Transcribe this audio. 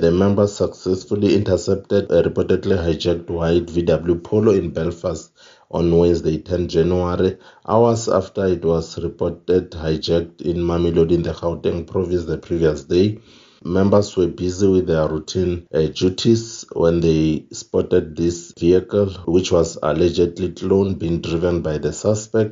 The members successfully intercepted a reportedly hijacked white VW Polo in Belfast on Wednesday, 10 January, hours after it was reported hijacked in Mamelodi in the Gauteng province the previous day. Members were busy with their routine uh, duties when they spotted this vehicle, which was allegedly cloned, being driven by the suspect.